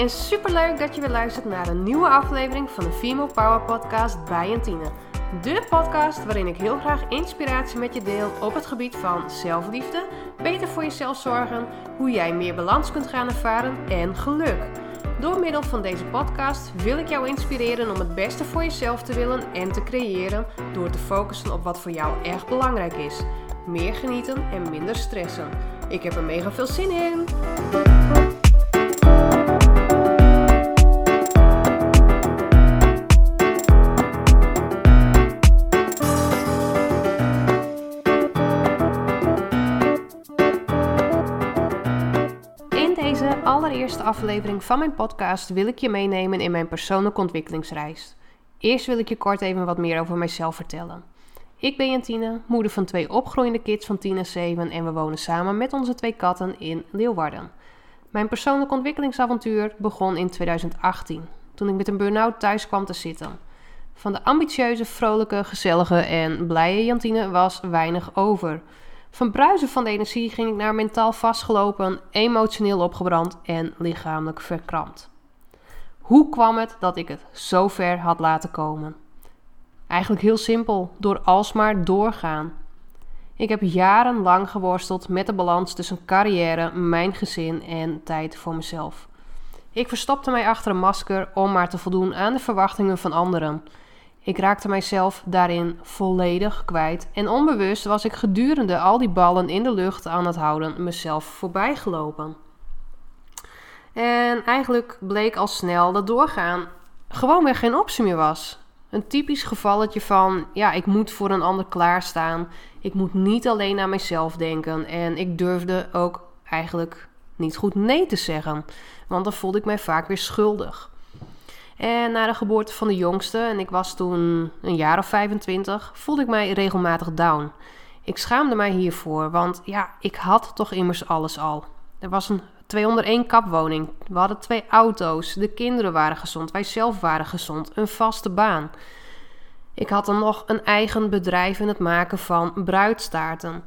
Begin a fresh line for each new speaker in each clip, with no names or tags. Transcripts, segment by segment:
en superleuk dat je weer luistert naar een nieuwe aflevering van de Female Power Podcast bij Jantine. De podcast waarin ik heel graag inspiratie met je deel op het gebied van zelfliefde, beter voor jezelf zorgen, hoe jij meer balans kunt gaan ervaren en geluk. Door middel van deze podcast wil ik jou inspireren om het beste voor jezelf te willen en te creëren door te focussen op wat voor jou echt belangrijk is. Meer genieten en minder stressen. Ik heb er mega veel zin in! In allereerste aflevering van mijn podcast wil ik je meenemen in mijn persoonlijke ontwikkelingsreis. Eerst wil ik je kort even wat meer over mijzelf vertellen. Ik ben Jantine, moeder van twee opgroeiende kids van 10 en 7 en we wonen samen met onze twee katten in Leeuwarden. Mijn persoonlijk ontwikkelingsavontuur begon in 2018, toen ik met een burn-out thuis kwam te zitten. Van de ambitieuze, vrolijke, gezellige en blije Jantine was weinig over. Van bruisen van de energie ging ik naar mentaal vastgelopen, emotioneel opgebrand en lichamelijk verkrampt. Hoe kwam het dat ik het zo ver had laten komen? Eigenlijk heel simpel, door alsmaar doorgaan. Ik heb jarenlang geworsteld met de balans tussen carrière, mijn gezin en tijd voor mezelf. Ik verstopte mij achter een masker om maar te voldoen aan de verwachtingen van anderen. Ik raakte mijzelf daarin volledig kwijt en onbewust was ik gedurende al die ballen in de lucht aan het houden mezelf voorbij gelopen. En eigenlijk bleek al snel dat doorgaan gewoon weer geen optie meer was. Een typisch gevalletje van, ja, ik moet voor een ander klaarstaan. Ik moet niet alleen aan mezelf denken. En ik durfde ook eigenlijk niet goed nee te zeggen. Want dan voelde ik mij vaak weer schuldig. En na de geboorte van de jongste, en ik was toen een jaar of 25, voelde ik mij regelmatig down. Ik schaamde mij hiervoor, want ja, ik had toch immers alles al. Er was een 201 kapwoning. We hadden twee auto's. De kinderen waren gezond. Wij zelf waren gezond. Een vaste baan. Ik had dan nog een eigen bedrijf in het maken van bruidstaarten.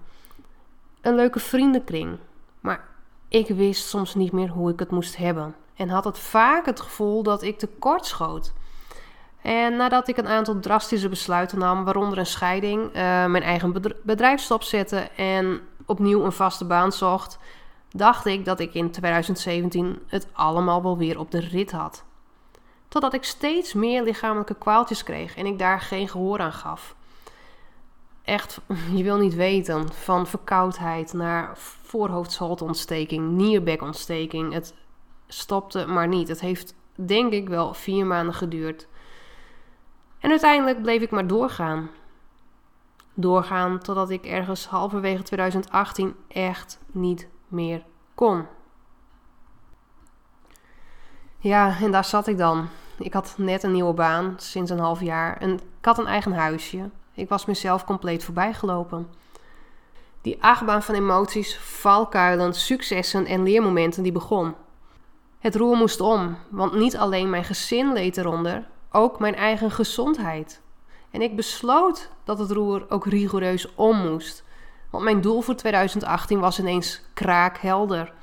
Een leuke vriendenkring. Maar ik wist soms niet meer hoe ik het moest hebben. En had het vaak het gevoel dat ik tekort schoot. En nadat ik een aantal drastische besluiten nam, waaronder een scheiding, uh, mijn eigen bedrijf stopzetten en opnieuw een vaste baan zocht, dacht ik dat ik in 2017 het allemaal wel weer op de rit had. Totdat ik steeds meer lichamelijke kwaaltjes kreeg en ik daar geen gehoor aan gaf. Echt, je wil niet weten, van verkoudheid naar voorhoofdsholteontsteking, nierbekontsteking. Het stopte maar niet. Het heeft denk ik wel vier maanden geduurd. En uiteindelijk bleef ik maar doorgaan. Doorgaan totdat ik ergens halverwege 2018 echt niet meer kon. Ja, en daar zat ik dan. Ik had net een nieuwe baan, sinds een half jaar. En ik had een eigen huisje. Ik was mezelf compleet voorbijgelopen. Die achtbaan van emoties, valkuilen, successen en leermomenten die begon. Het roer moest om, want niet alleen mijn gezin leed eronder, ook mijn eigen gezondheid. En ik besloot dat het roer ook rigoureus om moest. Want mijn doel voor 2018 was ineens kraakhelder.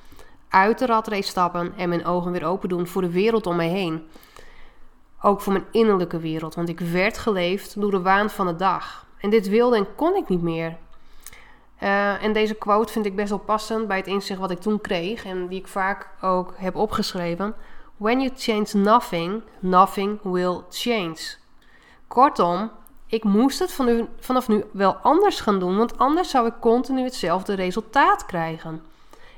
Uit de ratrace stappen en mijn ogen weer open doen voor de wereld om mij heen. Ook voor mijn innerlijke wereld, want ik werd geleefd door de waan van de dag. En dit wilde en kon ik niet meer. Uh, en deze quote vind ik best wel passend bij het inzicht wat ik toen kreeg en die ik vaak ook heb opgeschreven. When you change nothing, nothing will change. Kortom, ik moest het vanaf nu wel anders gaan doen, want anders zou ik continu hetzelfde resultaat krijgen.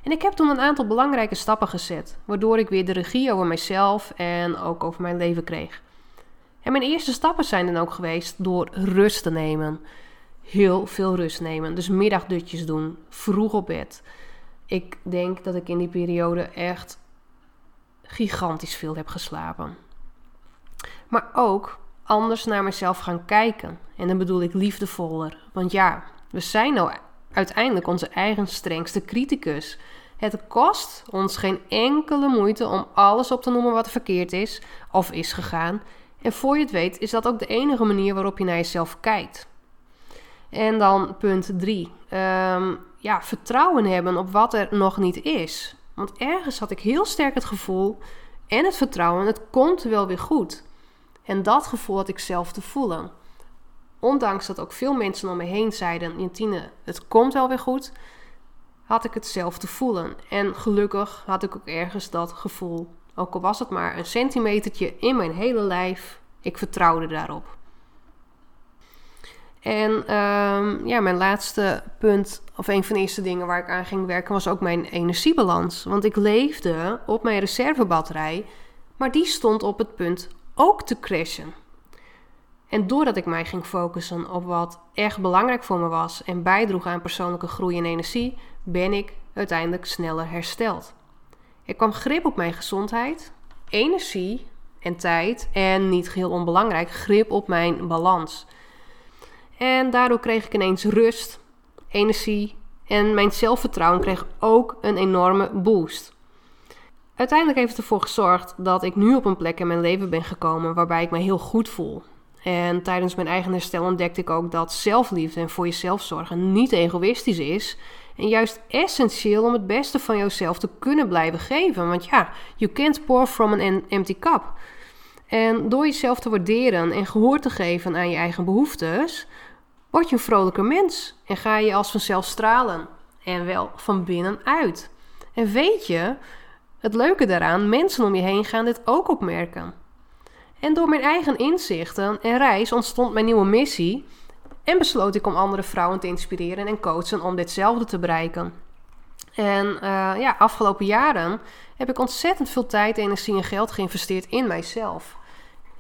En ik heb toen een aantal belangrijke stappen gezet, waardoor ik weer de regie over mijzelf en ook over mijn leven kreeg. En mijn eerste stappen zijn dan ook geweest door rust te nemen. Heel veel rust nemen. Dus middagdutjes doen, vroeg op bed. Ik denk dat ik in die periode echt gigantisch veel heb geslapen. Maar ook anders naar mezelf gaan kijken. En dan bedoel ik liefdevoller. Want ja, we zijn nou uiteindelijk onze eigen strengste criticus. Het kost ons geen enkele moeite om alles op te noemen wat verkeerd is of is gegaan. En voor je het weet is dat ook de enige manier waarop je naar jezelf kijkt. En dan punt 3. Um, ehm, ja, vertrouwen hebben op wat er nog niet is. Want ergens had ik heel sterk het gevoel en het vertrouwen, het komt wel weer goed. En dat gevoel had ik zelf te voelen. Ondanks dat ook veel mensen om me heen zeiden: Jantine, het komt wel weer goed, had ik het zelf te voelen. En gelukkig had ik ook ergens dat gevoel. Ook al was het maar een centimetertje in mijn hele lijf, ik vertrouwde daarop. En ehm, ja, mijn laatste punt, of een van de eerste dingen waar ik aan ging werken, was ook mijn energiebalans. Want ik leefde op mijn reservebatterij, maar die stond op het punt ook te crashen. En doordat ik mij ging focussen op wat echt belangrijk voor me was en bijdroeg aan persoonlijke groei en energie, ben ik uiteindelijk sneller hersteld. Er kwam grip op mijn gezondheid, energie en tijd en niet geheel onbelangrijk, grip op mijn balans. En daardoor kreeg ik ineens rust, energie en mijn zelfvertrouwen kreeg ook een enorme boost. Uiteindelijk heeft het ervoor gezorgd dat ik nu op een plek in mijn leven ben gekomen waarbij ik me heel goed voel. En tijdens mijn eigen herstel ontdekte ik ook dat zelfliefde en voor jezelf zorgen niet egoïstisch is. En juist essentieel om het beste van jezelf te kunnen blijven geven. Want ja, you can't pour from an empty cup. En door jezelf te waarderen en gehoor te geven aan je eigen behoeftes, word je een vrolijker mens en ga je als vanzelf stralen. En wel van binnenuit. En weet je, het leuke daaraan, mensen om je heen gaan dit ook opmerken. En door mijn eigen inzichten en reis ontstond mijn nieuwe missie en besloot ik om andere vrouwen te inspireren en coachen om ditzelfde te bereiken. En uh, ja, afgelopen jaren heb ik ontzettend veel tijd, energie en geld geïnvesteerd in mijzelf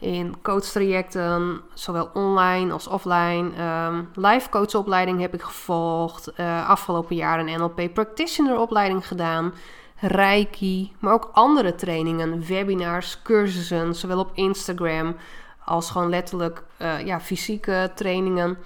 in coachtrajecten, zowel online als offline. Um, live coachopleiding heb ik gevolgd. Uh, afgelopen jaar een NLP practitioner opleiding gedaan. Reiki, maar ook andere trainingen, webinars, cursussen, zowel op Instagram als gewoon letterlijk uh, ja, fysieke trainingen.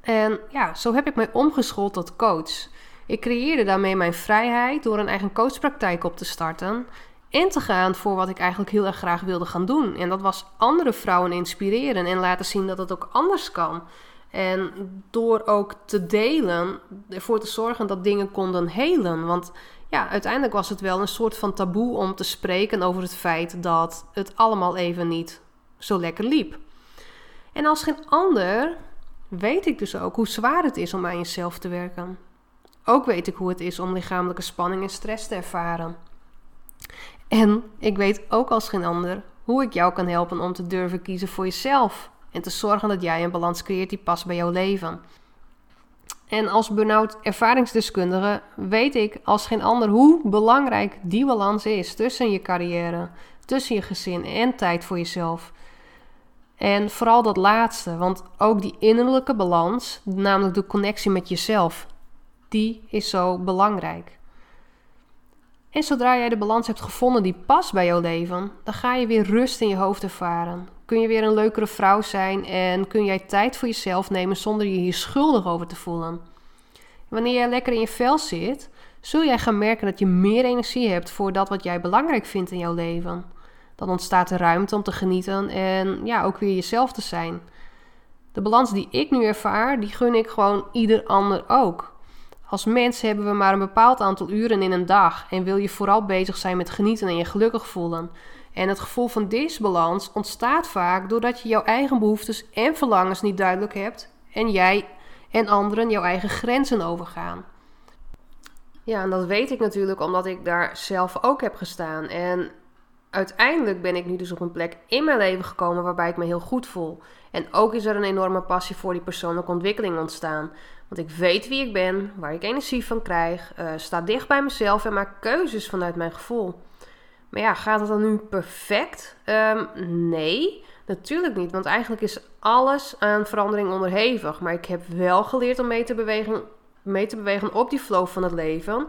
En ja, zo heb ik mij omgeschoold tot coach. Ik creëerde daarmee mijn vrijheid door een eigen coachpraktijk op te starten in te gaan voor wat ik eigenlijk heel erg graag wilde gaan doen. En dat was andere vrouwen inspireren en laten zien dat het ook anders kan. En door ook te delen, ervoor te zorgen dat dingen konden helen. Want ja, uiteindelijk was het wel een soort van taboe om te spreken over het feit dat het allemaal even niet zo lekker liep. En als geen ander weet ik dus ook hoe zwaar het is om aan jezelf te werken. Ook weet ik hoe het is om lichamelijke spanning en stress te ervaren. En ik weet ook als geen ander hoe ik jou kan helpen om te durven kiezen voor jezelf en te zorgen dat jij een balans creëert die past bij jouw leven. En als burn-out ervaringsdeskundige weet ik als geen ander hoe belangrijk die balans is tussen je carrière, tussen je gezin en tijd voor jezelf. En vooral dat laatste, want ook die innerlijke balans, namelijk de connectie met jezelf, die is zo belangrijk. En zodra jij de balans hebt gevonden die past bij jouw leven, dan ga je weer rust in je hoofd ervaren. Kun je weer een leukere vrouw zijn en kun jij tijd voor jezelf nemen zonder je hier schuldig over te voelen. Wanneer jij lekker in je vel zit, zul jij gaan merken dat je meer energie hebt voor dat wat jij belangrijk vindt in jouw leven. Dan ontstaat er ruimte om te genieten en ja, ook weer jezelf te zijn. De balans die ik nu ervaar, die gun ik gewoon ieder ander ook. Als mens hebben we maar een bepaald aantal uren in een dag en wil je vooral bezig zijn met genieten en je gelukkig voelen. En het gevoel van disbalans ontstaat vaak doordat je jouw eigen behoeftes en verlangens niet duidelijk hebt en jij en anderen jouw eigen grenzen overgaan. Ja, en dat weet ik natuurlijk omdat ik daar zelf ook heb gestaan. En uiteindelijk ben ik nu dus op een plek in mijn leven gekomen waarbij ik me heel goed voel. En ook is er een enorme passie voor die persoonlijke ontwikkeling ontstaan. Want ik weet wie ik ben, waar ik energie van krijg, uh, sta dicht bij mezelf en maak keuzes vanuit mijn gevoel. Maar ja, gaat het dan nu perfect? Um, nee, natuurlijk niet. Want eigenlijk is alles aan verandering onderhevig. Maar ik heb wel geleerd om mee te bewegen, mee te bewegen op die flow van het leven.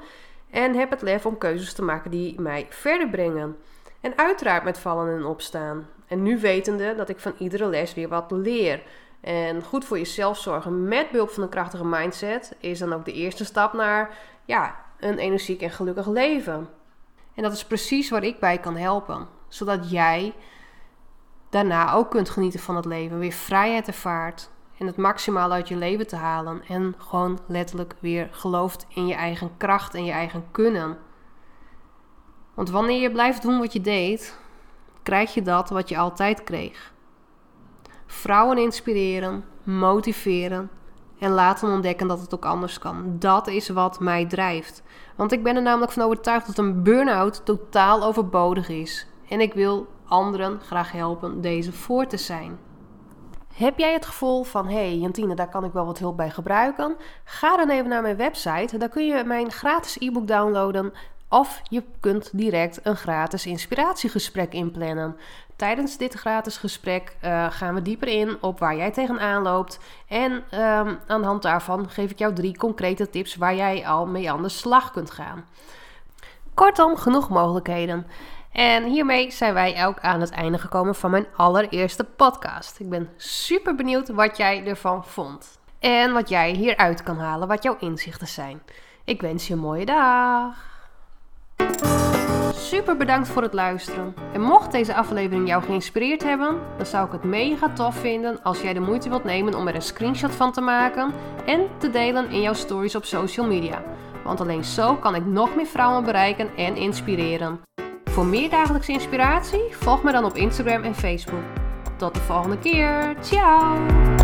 En heb het lef om keuzes te maken die mij verder brengen. En uiteraard met vallen en opstaan. En nu wetende dat ik van iedere les weer wat leer. En goed voor jezelf zorgen met behulp van een krachtige mindset is dan ook de eerste stap naar ja, een energiek en gelukkig leven. En dat is precies waar ik bij kan helpen. Zodat jij daarna ook kunt genieten van het leven. Weer vrijheid ervaart. En het maximaal uit je leven te halen. En gewoon letterlijk weer gelooft in je eigen kracht en je eigen kunnen. Want wanneer je blijft doen wat je deed, krijg je dat wat je altijd kreeg. Vrouwen inspireren, motiveren en laten ontdekken dat het ook anders kan. Dat is wat mij drijft. Want ik ben er namelijk van overtuigd dat een burn-out totaal overbodig is. En ik wil anderen graag helpen deze voor te zijn. Heb jij het gevoel van, hé hey, Jantine, daar kan ik wel wat hulp bij gebruiken? Ga dan even naar mijn website. Daar kun je mijn gratis e-book downloaden. Of je kunt direct een gratis inspiratiegesprek inplannen. Tijdens dit gratis gesprek uh, gaan we dieper in op waar jij tegenaan loopt. En um, aan de hand daarvan geef ik jou drie concrete tips waar jij al mee aan de slag kunt gaan. Kortom, genoeg mogelijkheden. En hiermee zijn wij ook aan het einde gekomen van mijn allereerste podcast. Ik ben super benieuwd wat jij ervan vond. En wat jij hieruit kan halen, wat jouw inzichten zijn. Ik wens je een mooie dag. Super bedankt voor het luisteren. En mocht deze aflevering jou geïnspireerd hebben, dan zou ik het mega tof vinden als jij de moeite wilt nemen om er een screenshot van te maken en te delen in jouw stories op social media. Want alleen zo kan ik nog meer vrouwen bereiken en inspireren. Voor meer dagelijkse inspiratie, volg me dan op Instagram en Facebook. Tot de volgende keer. Ciao!